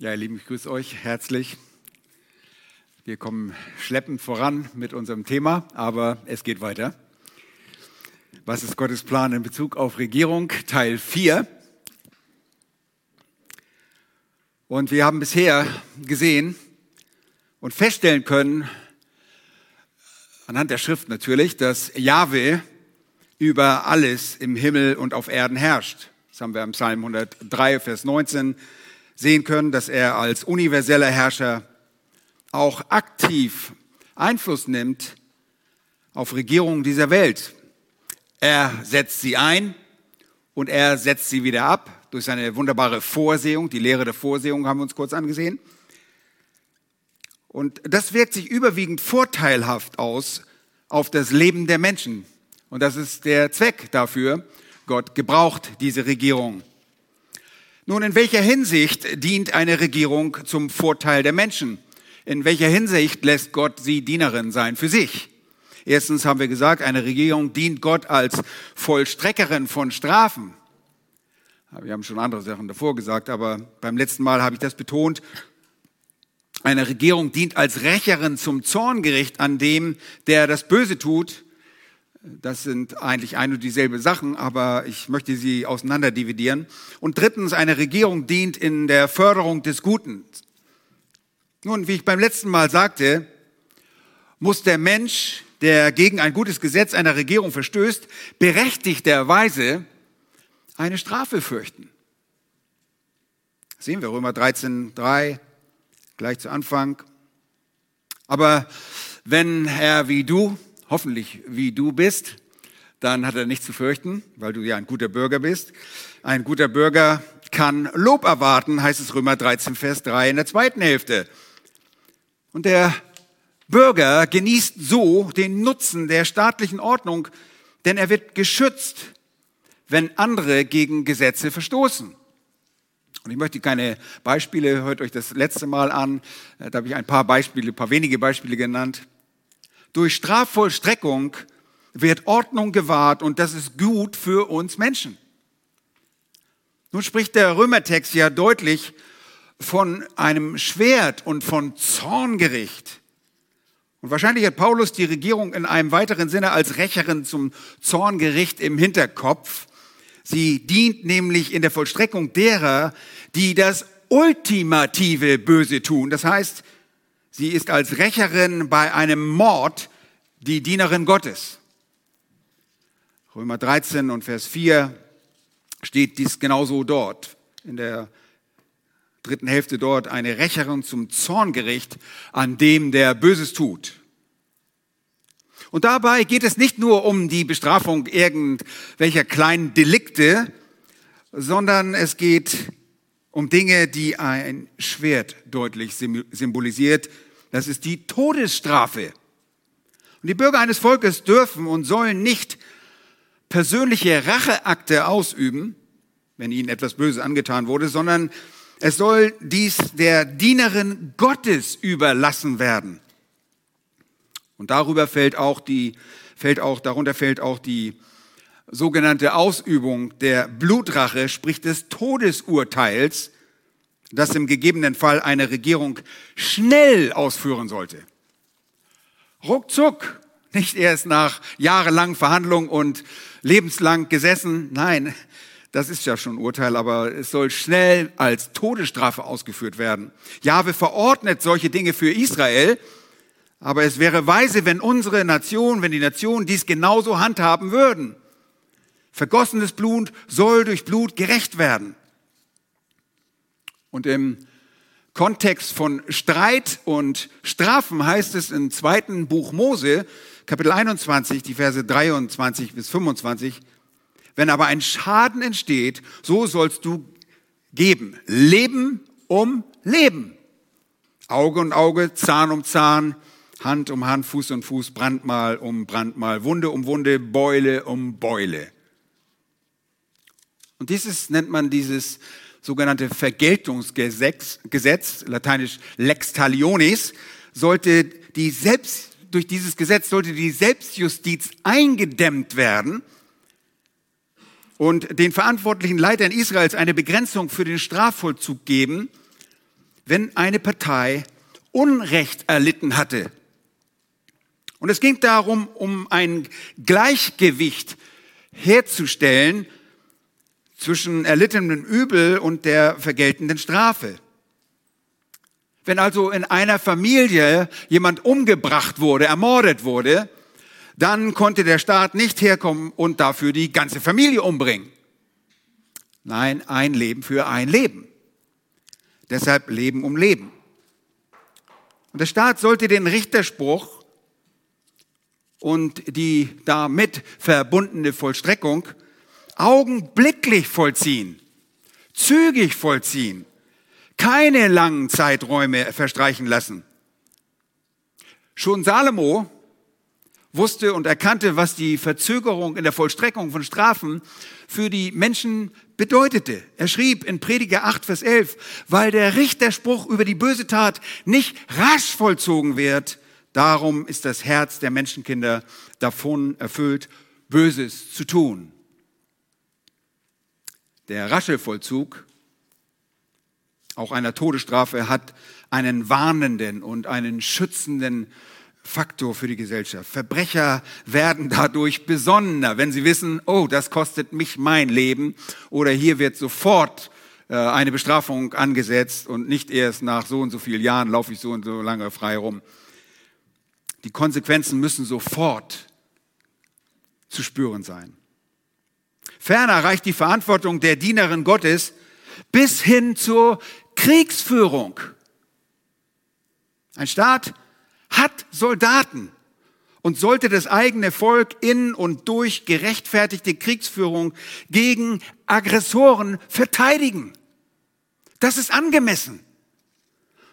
Ja, ihr Lieben, ich grüße euch herzlich. Wir kommen schleppend voran mit unserem Thema, aber es geht weiter. Was ist Gottes Plan in Bezug auf Regierung? Teil 4. Und wir haben bisher gesehen und feststellen können, anhand der Schrift natürlich, dass Jahwe über alles im Himmel und auf Erden herrscht. Das haben wir im Psalm 103, Vers 19 sehen können, dass er als universeller Herrscher auch aktiv Einfluss nimmt auf Regierungen dieser Welt. Er setzt sie ein und er setzt sie wieder ab durch seine wunderbare Vorsehung. Die Lehre der Vorsehung haben wir uns kurz angesehen. Und das wirkt sich überwiegend vorteilhaft aus auf das Leben der Menschen. Und das ist der Zweck dafür. Gott gebraucht diese Regierung. Nun, in welcher Hinsicht dient eine Regierung zum Vorteil der Menschen? In welcher Hinsicht lässt Gott sie Dienerin sein für sich? Erstens haben wir gesagt, eine Regierung dient Gott als Vollstreckerin von Strafen. Wir haben schon andere Sachen davor gesagt, aber beim letzten Mal habe ich das betont. Eine Regierung dient als Rächerin zum Zorngericht an dem, der das Böse tut das sind eigentlich ein und dieselbe Sachen, aber ich möchte sie auseinander dividieren. Und drittens, eine Regierung dient in der Förderung des Guten. Nun, wie ich beim letzten Mal sagte, muss der Mensch, der gegen ein gutes Gesetz einer Regierung verstößt, berechtigterweise eine Strafe fürchten. Sehen wir Römer 13, 3, gleich zu Anfang. Aber wenn er wie du hoffentlich wie du bist, dann hat er nichts zu fürchten, weil du ja ein guter Bürger bist. Ein guter Bürger kann Lob erwarten, heißt es Römer 13, Vers 3 in der zweiten Hälfte. Und der Bürger genießt so den Nutzen der staatlichen Ordnung, denn er wird geschützt, wenn andere gegen Gesetze verstoßen. Und ich möchte keine Beispiele, hört euch das letzte Mal an, da habe ich ein paar Beispiele, ein paar wenige Beispiele genannt. Durch Strafvollstreckung wird Ordnung gewahrt und das ist gut für uns Menschen. Nun spricht der Römertext ja deutlich von einem Schwert und von Zorngericht. Und wahrscheinlich hat Paulus die Regierung in einem weiteren Sinne als Rächerin zum Zorngericht im Hinterkopf. Sie dient nämlich in der Vollstreckung derer, die das ultimative Böse tun. Das heißt, Sie ist als Rächerin bei einem Mord die Dienerin Gottes. Römer 13 und Vers 4 steht dies genauso dort. In der dritten Hälfte dort eine Rächerin zum Zorngericht an dem, der Böses tut. Und dabei geht es nicht nur um die Bestrafung irgendwelcher kleinen Delikte, sondern es geht um Dinge, die ein Schwert deutlich symbolisiert, das ist die Todesstrafe. Und die Bürger eines Volkes dürfen und sollen nicht persönliche Racheakte ausüben, wenn ihnen etwas Böses angetan wurde, sondern es soll dies der Dienerin Gottes überlassen werden. Und darüber fällt auch die, fällt auch, darunter fällt auch die sogenannte Ausübung der Blutrache, sprich des Todesurteils, das im gegebenen Fall eine Regierung schnell ausführen sollte. Ruckzuck, nicht erst nach jahrelangen Verhandlungen und lebenslang gesessen. Nein, das ist ja schon Urteil, aber es soll schnell als Todesstrafe ausgeführt werden. Jahwe verordnet solche Dinge für Israel, aber es wäre weise, wenn unsere Nation, wenn die Nationen dies genauso handhaben würden. Vergossenes Blut soll durch Blut gerecht werden. Und im Kontext von Streit und Strafen heißt es im zweiten Buch Mose, Kapitel 21, die Verse 23 bis 25, wenn aber ein Schaden entsteht, so sollst du geben. Leben um Leben. Auge um Auge, Zahn um Zahn, Hand um Hand, Fuß um Fuß, Brandmal um Brandmal, Wunde um Wunde, Beule um Beule. Und dieses nennt man dieses sogenannte Vergeltungsgesetz, Gesetz, lateinisch lex talionis, sollte die selbst, durch dieses Gesetz sollte die Selbstjustiz eingedämmt werden und den verantwortlichen Leitern Israels eine Begrenzung für den Strafvollzug geben, wenn eine Partei Unrecht erlitten hatte. Und es ging darum, um ein Gleichgewicht herzustellen zwischen erlittenem Übel und der vergeltenden Strafe. Wenn also in einer Familie jemand umgebracht wurde, ermordet wurde, dann konnte der Staat nicht herkommen und dafür die ganze Familie umbringen. Nein, ein Leben für ein Leben. Deshalb Leben um Leben. Und der Staat sollte den Richterspruch und die damit verbundene Vollstreckung augenblicklich vollziehen, zügig vollziehen, keine langen Zeiträume verstreichen lassen. Schon Salomo wusste und erkannte, was die Verzögerung in der Vollstreckung von Strafen für die Menschen bedeutete. Er schrieb in Prediger 8, Vers 11, weil der Richterspruch über die böse Tat nicht rasch vollzogen wird, darum ist das Herz der Menschenkinder davon erfüllt, Böses zu tun. Der rasche Vollzug auch einer Todesstrafe hat einen warnenden und einen schützenden Faktor für die Gesellschaft. Verbrecher werden dadurch besonnener, wenn sie wissen, oh, das kostet mich mein Leben oder hier wird sofort äh, eine Bestrafung angesetzt und nicht erst nach so und so vielen Jahren laufe ich so und so lange frei rum. Die Konsequenzen müssen sofort zu spüren sein. Ferner reicht die Verantwortung der Dienerin Gottes bis hin zur Kriegsführung. Ein Staat hat Soldaten und sollte das eigene Volk in und durch gerechtfertigte Kriegsführung gegen Aggressoren verteidigen. Das ist angemessen.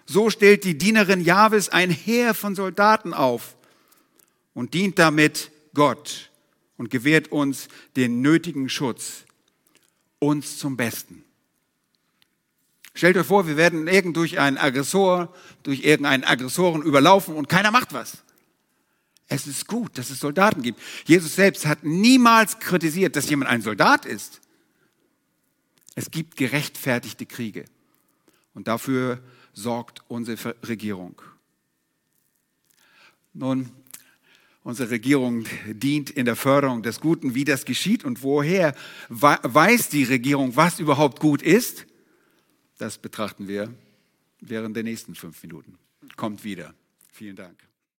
So stellt die Dienerin Jahwes ein Heer von Soldaten auf und dient damit Gott und gewährt uns den nötigen Schutz, uns zum Besten. Stellt euch vor, wir werden irgend durch einen Aggressor, durch irgendeinen Aggressoren überlaufen und keiner macht was. Es ist gut, dass es Soldaten gibt. Jesus selbst hat niemals kritisiert, dass jemand ein Soldat ist. Es gibt gerechtfertigte Kriege. Und dafür sorgt unsere Regierung. Nun, unsere Regierung dient in der Förderung des Guten. Wie das geschieht und woher weiß die Regierung, was überhaupt gut ist? Das betrachten wir während der nächsten fünf Minuten. Kommt wieder. Vielen Dank.